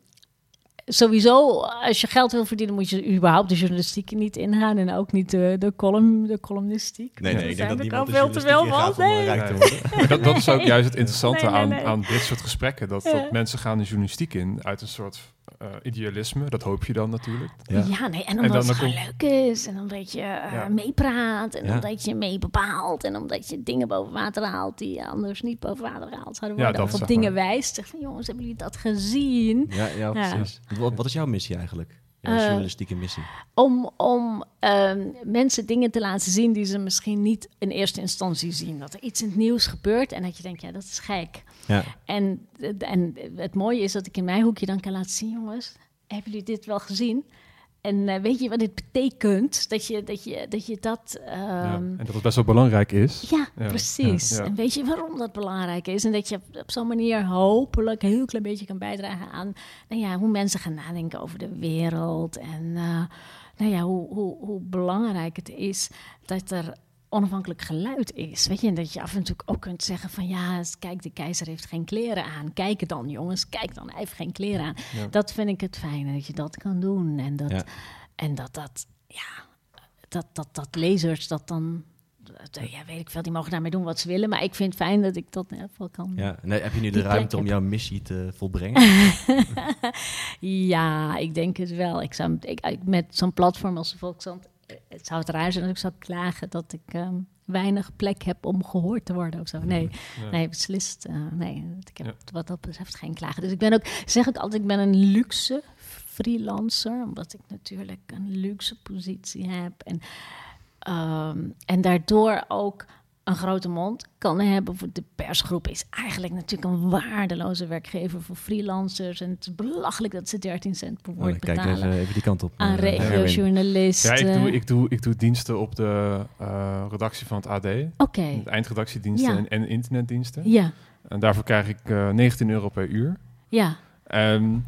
sowieso, als je geld wil verdienen, moet je überhaupt de journalistiek niet ingaan en ook niet de, de, column, de columnistiek. Nee, nee, ik denk dat niemand veel te veel van. Nee. nee. Dat, dat, is ook juist het interessante aan, aan dit soort gesprekken. Dat, dat mensen gaan de journalistiek in uit een soort uh, idealisme. Dat hoop je dan natuurlijk. Ja, ja nee, en omdat het gewoon leuk is. En omdat je uh, meepraat. En omdat je mee bepaalt. En omdat je dingen boven water haalt die je anders niet boven water gehaald zouden worden. of op dingen wijst. Zeg van, jongens, hebben jullie dat gezien? Ja, ja precies. Wat, wat is jouw missie eigenlijk? Uh, journalistieke missie? Om, om uh, mensen dingen te laten zien die ze misschien niet in eerste instantie zien. Dat er iets in het nieuws gebeurt en dat je denkt, ja, dat is gek. Ja. En, en het mooie is dat ik in mijn hoekje dan kan laten zien, jongens, hebben jullie dit wel gezien? En uh, weet je wat dit betekent? Dat je dat. Je, dat, je dat um... ja, en dat het best wel belangrijk is. Ja, precies. En weet je waarom dat belangrijk is? En dat je op zo'n manier hopelijk een heel klein beetje kan bijdragen aan nou ja, hoe mensen gaan nadenken over de wereld. En uh, nou ja, hoe, hoe, hoe belangrijk het is dat er onafhankelijk geluid is. Weet je, en dat je af en toe ook kunt zeggen van ja, kijk, de keizer heeft geen kleren aan. Kijk dan, jongens, kijk dan, hij heeft geen kleren aan. Dat vind ik het fijne, dat je dat kan doen. En dat, en dat, dat, ja, dat, dat, dat lezers dat dan ja, weet ik veel, die mogen daarmee doen wat ze willen. Maar ik vind het fijn dat ik dat in ieder kan. Ja, nee, heb je nu de ruimte om jouw missie te volbrengen? ja, ik denk het wel. Ik zou, ik, met zo'n platform als de Volkskrant het zou het raar zijn als ik zou klagen dat ik ehm, weinig plek heb om gehoord te worden of zo. Nee, nee, beslist. Uh, nee, ik heb wat dat betreft geen klagen. Dus ik ben ook, zeg ik altijd, ik ben een luxe freelancer, omdat ik natuurlijk een luxe positie heb en, um, en daardoor ook een grote mond kan hebben voor de persgroep is eigenlijk natuurlijk een waardeloze werkgever voor freelancers. En het is belachelijk dat ze 13 cent per woord oh, betalen. Kijk even, die kant op. Aan uh, regiojournalisten. Ja, ik doe, ik, doe, ik doe diensten op de uh, redactie van het AD. Oké. Okay. Eindredactiediensten en, en, internetdiensten. Ja. En daarvoor krijg ik uh, 19 euro per uur. Ja. En,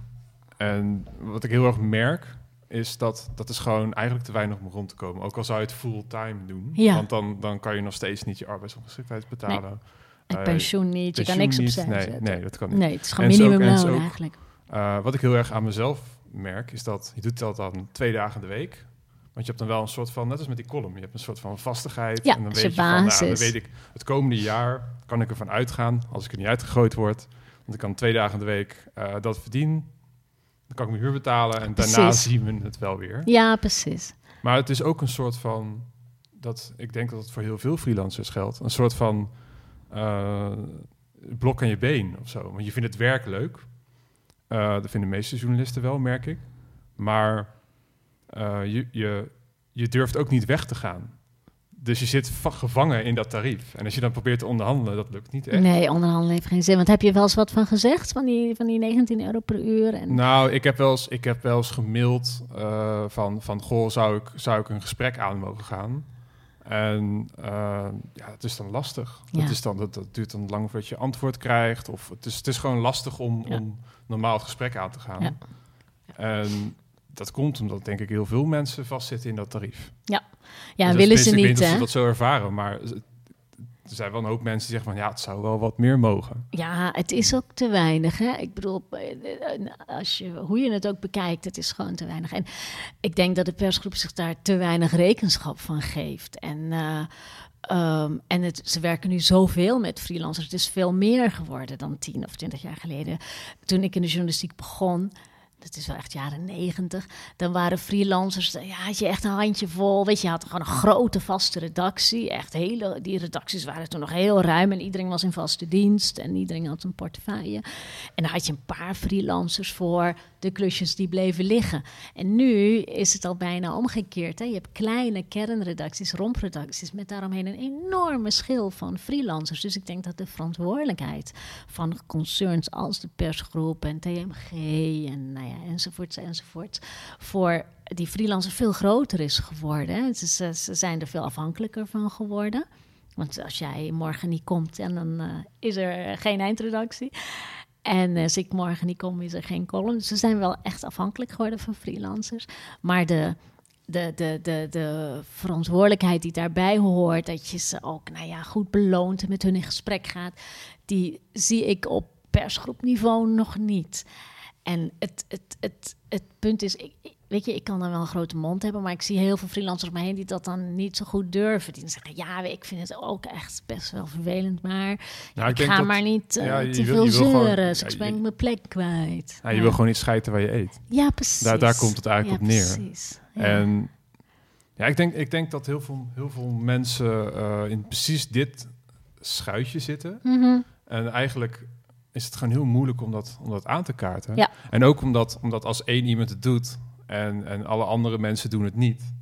en wat ik heel erg merk, is dat dat is gewoon eigenlijk te weinig om rond te komen. Ook al zou je het fulltime doen. Ja. Want dan, dan kan je nog steeds niet je arbeidsongeschiktheid betalen. Nee. Uh, pensioen niet, je kan niks opzij nee, zetten. Nee, dat kan niet. Nee, het is gewoon minimumloon eigenlijk. Uh, wat ik heel erg aan mezelf merk, is dat je doet dat dan twee dagen de week. Want je hebt dan wel een soort van, net als met die column, je hebt een soort van vastigheid. Ja, en dan weet je basis. van, nou, dan weet ik, het komende jaar kan ik ervan uitgaan, als ik er niet uitgegooid word, want ik kan twee dagen de week uh, dat verdienen kan ik mijn huur betalen en daarna zien we het wel weer. Ja, precies. Maar het is ook een soort van, dat ik denk dat het voor heel veel freelancers geldt, een soort van uh, blok aan je been of zo. Want je vindt het werk leuk. Uh, dat vinden de meeste journalisten wel, merk ik. Maar uh, je, je, je durft ook niet weg te gaan. Dus je zit gevangen in dat tarief. En als je dan probeert te onderhandelen, dat lukt niet echt. Nee, onderhandelen heeft geen zin. Want heb je wel eens wat van gezegd, van die, van die 19 euro per uur? En... Nou, ik heb wel eens, ik heb wel eens gemaild uh, van, van... Goh, zou ik, zou ik een gesprek aan mogen gaan? En uh, ja, het is dan lastig. Ja. Dat, is dan, dat, dat, duurt dan lang voordat je antwoord krijgt. Of het is, het is gewoon lastig om, ja. om normaal het gesprek aan te gaan. Ja. En dat komt omdat denk ik heel veel mensen vastzitten in dat tarief. Ja, ja dus willen ze niet. Ik ze dat zo ervaren, maar er zijn wel een hoop mensen die zeggen van ja, het zou wel wat meer mogen. Ja, het is ook te weinig. Hè? Ik bedoel, eh, als je, hoe je het ook bekijkt, het is gewoon te weinig. En ik denk dat de persgroep zich daar te weinig rekenschap van geeft. En, uh, um, en het, ze werken nu zoveel met freelancers. Het is veel meer geworden dan tien of twintig jaar geleden. Toen ik in de journalistiek begon, dat is wel echt jaren negentig. Dan waren freelancers, ja, had je echt een handje vol. Weet je, je had gewoon een grote vaste redactie. Echt hele, die redacties waren toen nog heel ruim en iedereen was in vaste dienst en iedereen had een portefeuille. En dan had je een paar freelancers voor de klusjes die bleven liggen. En nu is het al bijna omgekeerd. Hè? Je hebt kleine kernredacties, rompredacties, met daaromheen een enorme schil van freelancers. Dus ik denk dat de verantwoordelijkheid van concerns als de persgroep en TMG en nou ja, enzovoorts enzovoorts voor die freelancers veel groter is geworden. Ze, ze, zijn er veel afhankelijker van geworden. Want als jij morgen niet komt, en dan uh, is er geen eindredactie. En als ik morgen niet kom, is er geen column. Ze zijn wel echt afhankelijk geworden van freelancers. Maar de, de, de, de, de verantwoordelijkheid die daarbij hoort, dat je ze ook nou ja, goed beloont en met hun in gesprek gaat, die zie ik op persgroepniveau nog niet. En het, het, het, het punt is, ik, weet je, ik kan dan wel een grote mond hebben, maar ik zie heel veel freelancers om me heen die dat dan niet zo goed durven. Die zeggen, ja, ik vind het ook echt best wel vervelend, maar nou, ik, ga maar niet uh, te veel zeuren, dus ik ben mijn plek kwijt. Ja, je wil gewoon niet schijten waar je eet. Ja, precies. Daar, daar komt het eigenlijk op neer. Precies. En ja, ik denk, ik denk dat heel veel, heel veel mensen uh, in precies dit schuitje zitten. Mhm. En eigenlijk is het gewoon heel moeilijk om dat, om dat aan te kaarten. Ja. En ook omdat, omdat als één iemand het doet en, en alle andere mensen doen het niet.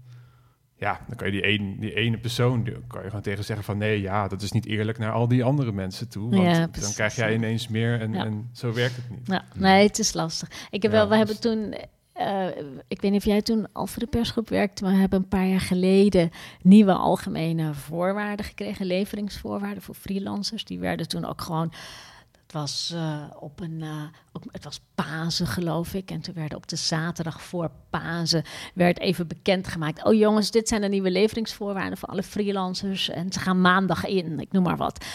Ja, dan kan je die, een, die ene persoon, die kan je gewoon tegen zeggen van nee, ja, dat is niet eerlijk naar al die andere mensen toe. Want ja, dan krijg jij ineens meer en, en zo werkt het niet. Ja, nee, het is lastig. Ik heb wel, we hebben toen uh, ik weet niet of jij toen al voor de persgroep werkte, maar we hebben een paar jaar geleden nieuwe algemene voorwaarden gekregen, leveringsvoorwaarden voor freelancers. Die werden toen ook gewoon was uh, op een, uh, het was Pasen geloof ik. En toen werd op de zaterdag voor Pasen werd even bekendgemaakt. Oh jongens, dit zijn de nieuwe leveringsvoorwaarden voor alle freelancers. En ze gaan maandag in, ik noem maar wat.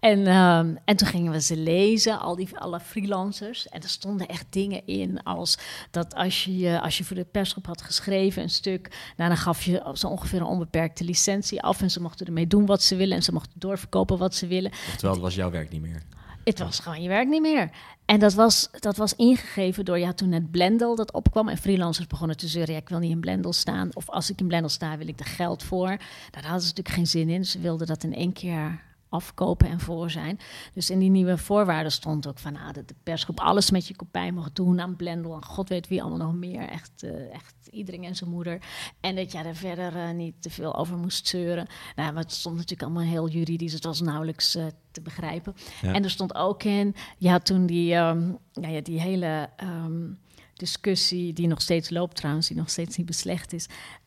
En, um, en toen gingen we ze lezen, al die alle freelancers. En er stonden echt dingen in als dat als je, als je voor de persgroep had geschreven een stuk, nou, dan gaf je zo ongeveer een onbeperkte licentie af. En ze mochten ermee doen wat ze willen en ze mochten doorverkopen wat ze willen. Oftewel, het was jouw werk niet meer. Het was gewoon je werk niet meer. En dat was, dat was ingegeven door, ja, toen het Blendel dat opkwam en freelancers begonnen te zeuren, ja, ik wil niet in Blendel staan. Of als ik in Blendel sta, wil ik er geld voor. Daar hadden ze natuurlijk geen zin in. Ze wilden dat in één keer afkopen en voor zijn. Dus in die nieuwe voorwaarden stond ook van nou, dat de persgroep alles met je kopij mag doen aan Blendel en god weet wie allemaal nog meer. Echt, uh, echt iedereen en zijn moeder. En dat jij er verder uh, niet te veel over moest zeuren. Nou, maar het stond natuurlijk allemaal heel juridisch. Het was nauwelijks uh, te begrijpen. Ja. En er stond ook in, ja, toen die, um, ja, ja, die hele. Um, discussie die nog steeds loopt trouwens, die nog steeds niet beslecht is,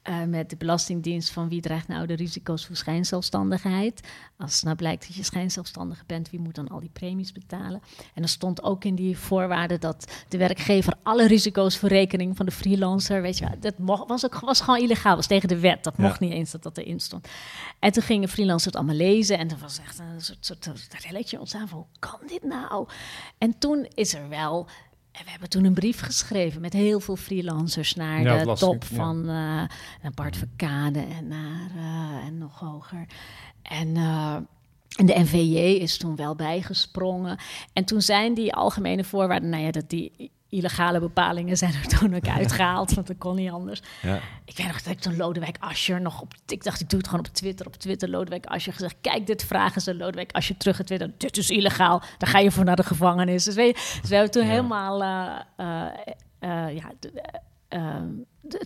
uh, met de Belastingdienst van wie draagt nou de risico's voor schijnzelfstandigheid. Als het nou blijkt dat je schijnzelfstandige bent, wie moet dan al die premies betalen? En er stond ook in die voorwaarden dat de werkgever alle risico's voor rekening van de freelancer, weet je wel, dat mocht, was, ook, was gewoon illegaal, was tegen de wet, dat mocht niet eens dat dat erin stond. En toen gingen freelancers het allemaal lezen en er was echt een soort, soort, soort relletje ontstaan van, hoe kan dit nou? En toen is er wel en we hebben toen een brief geschreven met heel veel freelancers naar de top van uh, Bart Verkade en, naar, uh, en nog hoger. En, uh, en de NVJ is toen wel bijgesprongen. En toen zijn die algemene voorwaarden, nou ja, dat die illegale bepalingen zijn er toen ook uitgehaald, want dat kon niet anders. Ja. Ik weet nog dat ik toen Lodewijk Asscher nog op... Ik dacht, ik doe het gewoon op Twitter. Op Twitter Lodewijk Asscher gezegd... Kijk, dit vragen ze Lodewijk Asscher terug Twitter. Dit is illegaal. Daar ga je voor naar de gevangenis. Dus, weet je, dus we hebben toen helemaal... Uh, uh, ja, ehm,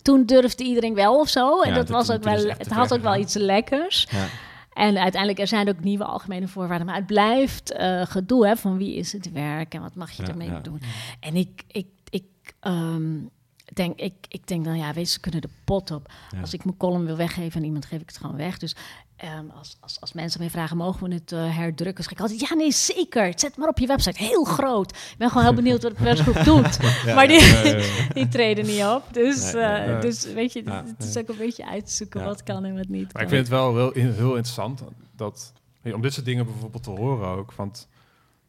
toen durfde iedereen wel of zo. En dat was ook wel... Het had ook wel iets lekkers. Ja. En uiteindelijk, er zijn ook nieuwe algemene voorwaarden. Maar het blijft uh, gedoe hè, van wie is het werk en wat mag je ermee doen. En ik, ik, ik um, denk, ik, ik denk dan, ja, weet ze kunnen de pot op. Als ik mijn column wil weggeven aan iemand, geef ik het gewoon weg. Dus Um, als, als, als, mensen mij vragen, mogen we het uh, herdrukken? Zeg ik altijd, ja, nee, zeker. Zet maar op je website. Heel groot. Ik ben gewoon heel benieuwd wat de persgroep doet. ja, maar die, die treden niet op. Dus, uh, dus weet je, het is ook een beetje uitzoeken wat kan en wat niet Maar ik vind het wel heel, heel interessant dat om dit soort dingen bijvoorbeeld te horen ook. Want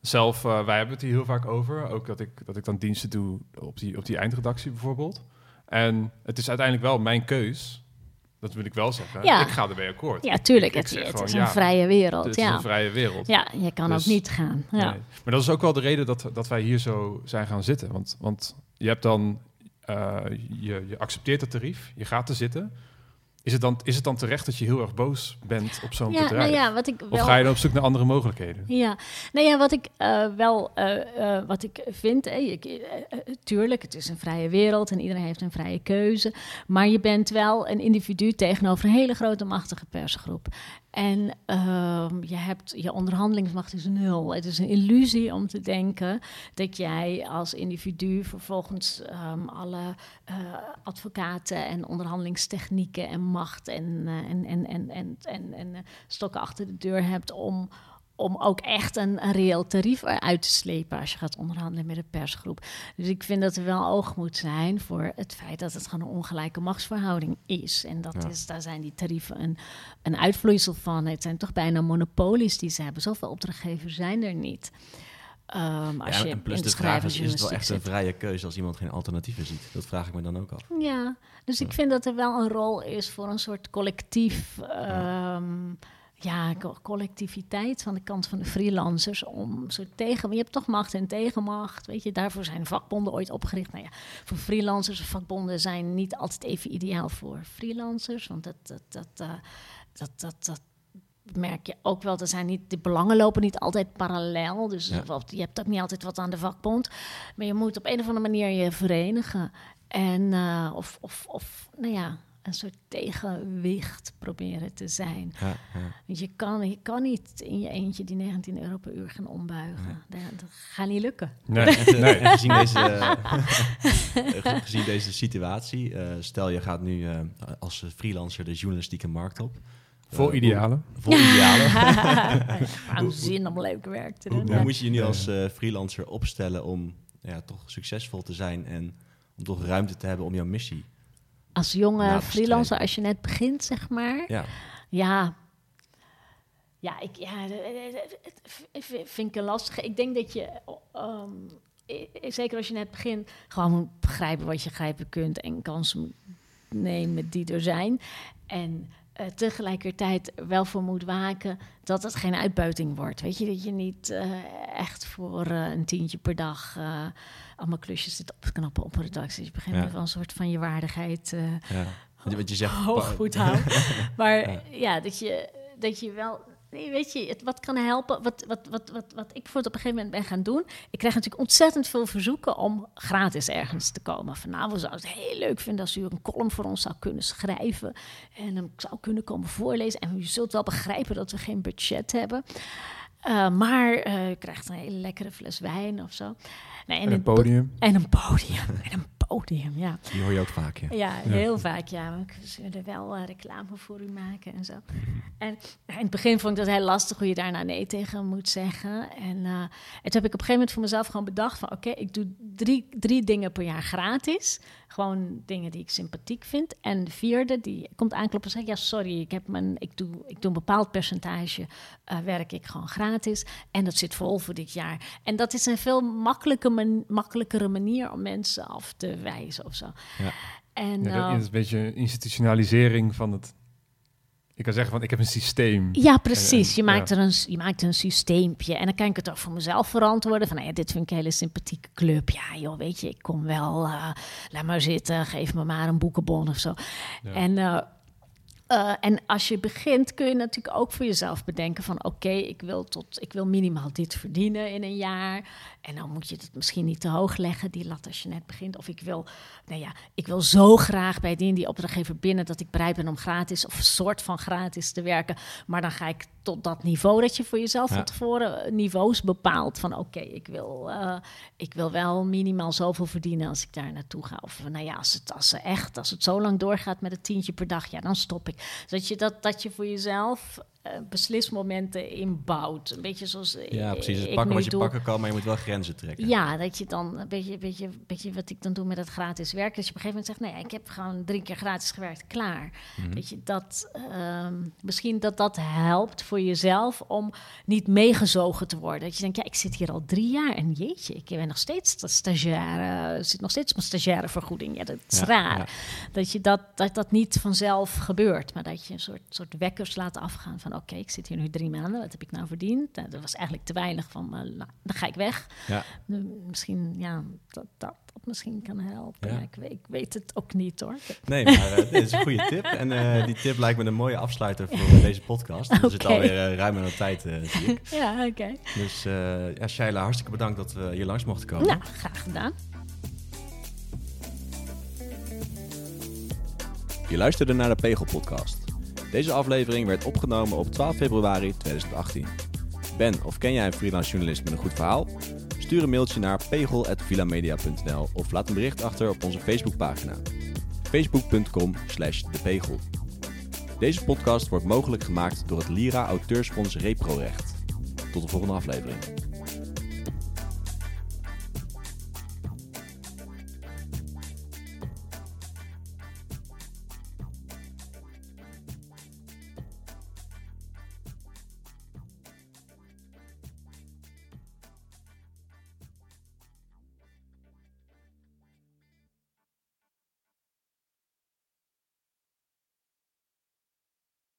zelf, uh, wij hebben het hier heel vaak over. Ook dat ik, dat ik dan diensten doe op die, op die eindredactie bijvoorbeeld. En het is uiteindelijk wel mijn keus. Dat wil ik wel zeggen. Ja. Ik ga erbij akkoord. Ja, tuurlijk. het, het is een vrije wereld. Het is een vrije wereld. Ja, je kan ook dus- niet gaan. Ja. Nee. Maar dat is ook wel de reden dat, dat wij hier zo zijn gaan zitten. Want, want je hebt dan... Uh, je, je accepteert het tarief, je gaat er zitten... Is het, dan, is het dan terecht dat je heel erg boos bent op zo'n ja, bedrijf? Nou ja, wat ik wel... Of ga je dan op zoek naar andere mogelijkheden? Ja, nou ja, wat ik uh, wel uh, wat ik vind, eh, tuurlijk, het is een vrije wereld en iedereen heeft een vrije keuze. Maar je bent wel een individu tegenover een hele grote machtige persgroep. En ehm, je hebt je onderhandelingsmacht is nul. Het is een illusie om te denken dat jij als individu vervolgens um, alle uh, advocaten en onderhandelingstechnieken en macht en, uh, en, en, en, en, en, en, en stokken achter de deur hebt om, om ook echt een, een reëel tarief uit te slepen als je gaat onderhandelen met een persgroep. Dus ik vind dat er wel oog moet zijn voor het feit dat het gewoon een ongelijke machtsverhouding is. En dat is, daar zijn die tarieven een, een uitvloeisel van. Het zijn toch bijna monopolies die ze hebben. Zoveel opdrachtgevers zijn er niet. Um, als ja, en plus de, vraag is, is het wel echt een vrije keuze als iemand geen alternatieven ziet? Dat vraag ik me dan ook af. Ja, dus ik vind dat er wel een rol is voor een soort collectief... Um, ja, collectiviteit van de kant van de freelancers om zo tegen. Je hebt toch macht en tegenmacht. Weet je, daarvoor zijn vakbonden ooit opgericht. Nou ja, voor freelancers, vakbonden zijn niet altijd even ideaal voor freelancers. Want dat, dat, dat, uh, dat, dat, dat merk je ook wel. Er zijn niet, de belangen lopen niet altijd parallel. Dus ja. je hebt ook niet altijd wat aan de vakbond. Maar je moet op een of andere manier je verenigen. En, uh, of, of, of, nou ja, een soort tegenwicht proberen te zijn. Ja, ja. Want je kan, je kan niet in je eentje die 19 euro per uur gaan ombuigen. Dat, dat, gaat niet lukken. Nee, nee. gezien, deze, gezien deze situatie, uh, stel je gaat nu uh, als freelancer de journalistieke markt op. Voor uh, idealen. Voor idealen. Waarom zin om leuk werk te doen. Hoe, moet je je nu als freelancer opstellen om ja, toch succesvol te zijn en om toch ruimte te hebben om jouw missie als jonge freelancer, als je net begint, zeg maar. Ja. Ja, ja, ik, ja vind ik een lastige. Ik denk dat je, um, zeker als je net begint, gewoon moet begrijpen wat je grijpen kunt en kansen nemen die er zijn. En uh, tegelijkertijd wel voor moet waken dat het geen uitbuiting wordt. Weet je, dat je niet uh, echt voor uh, een tientje per dag allemaal klusjes zit op te knappen op een redactie. Je begint ja. wel een soort van je waardigheid ja. wat je zegt, hoog houden. maar ja. ja, dat, je, dat je wel Nee, weet je, het, wat kan helpen? Wat, wat, wat, wat, wat ik voor het op een gegeven moment ben gaan doen. Ik krijg natuurlijk ontzettend veel verzoeken om gratis ergens te komen. Van nou, we zouden het heel leuk vinden als u een column voor ons zou kunnen schrijven. En hem zou kunnen komen voorlezen. En u zult wel begrijpen dat we geen budget hebben. Uh, maar uh, u krijgt een hele lekkere fles wijn of zo. Nee, en, een podium. En een podium. En een podium, ja. Die hoor je ook vaak, ja. Ja, heel vaak, ja. We zullen wel uh, reclame voor u maken en zo. En in het begin vond ik dat heel lastig hoe je daarna nee tegen moet zeggen. En, uh, en toen heb ik op een gegeven moment voor mezelf gewoon bedacht van... oké, ik doe drie, drie dingen per jaar gratis. Gewoon dingen die ik sympathiek vind. En de vierde, die komt aankloppen en zegt... ja, sorry, ik, heb mijn, ik, doe, ik doe een bepaald percentage, uh, werk ik gewoon gratis. En dat zit vol voor dit jaar. En dat is een veel makkelijke man, makkelijkere manier om mensen af te wijzen of zo. Ja. En, ja, dat is een beetje institutionalisering van het ik kan zeggen van ik heb een systeem. Ja, precies. je, maakt er een, je maakt een systeempje. En dan kan ik het ook voor mezelf verantwoorden. Van nou ja, dit vind ik een hele sympathieke club. Ja, joh, weet je, ik kom wel. Uh, laat maar zitten. Geef me maar een boekenbon of zo. En uh, uh, en als je begint, kun je natuurlijk ook voor jezelf bedenken van oké, ik wil tot ik wil minimaal dit verdienen in een jaar. En dan moet je het misschien niet te hoog leggen, die lat als je net begint. Of ik wil, nou ja, ik wil zo graag bij die, die opdrachtgever binnen dat ik bereid ben om gratis of een soort van gratis te werken. Maar dan ga ik tot dat niveau dat je voor jezelf van tevoren eh, niveaus bepaalt. Van oké, ik, wil, uh, ik wil wel minimaal zoveel verdienen als ik daar naartoe ga. Of nou ja, als het, als echt, als het zo lang doorgaat met een tientje per dag, ja, dan stop ik. Dat je, dat, dat je voor jezelf beslismomenten inbouwt. Een beetje zoals. Ja, precies. Pakken wat je pakken kan, maar je moet wel grenzen trekken. Ja, dat je dan een beetje, beetje, beetje wat ik dan doe met het gratis werk. Dat je op een gegeven moment zegt: nee, ik heb gewoon drie keer gratis gewerkt, klaar. Mhm. Weet je, dat ehm, misschien dat dat helpt voor jezelf om niet meegezogen te worden. Dat je denkt: ja, ik zit hier al drie jaar en jeetje, ik ben nog steeds stagiaire, zit nog steeds mijn stagiaire vergoeding. Ja, dat is raar. Dat je dat, dat dat niet vanzelf gebeurt, maar dat je een soort, soort wekkers laat afgaan van oké, ik zit hier nu drie maanden, wat heb ik nou verdiend? Nou, dat was eigenlijk te weinig van, uh, nou, dan ga ik weg. Ja. misschien, ja, dat, dat, dat misschien kan helpen. Ja. ik, weet, ik, weet, het ook niet hoor. Nee, maar uh, dit is een goede tip. En uh, die tip lijkt me een mooie afsluiter voor deze podcast. Okay. We zitten alweer ruim aan de tijd, zie ik. Ja, oké. Dus ja, Shaila, hartstikke bedankt dat we hier langs mochten komen. Nou, graag gedaan. Je luisterde naar de Pegel Podcast. Deze aflevering werd opgenomen op 12 februari 2018. Ben of ken jij een freelance journalist met een goed verhaal? Stuur een mailtje naar pegel.vilamedia.nl of laat een bericht achter op onze Facebookpagina. facebook.com slash depegel. Deze podcast wordt mogelijk gemaakt door het Lira Auteursfonds Reprorecht. Tot de volgende aflevering.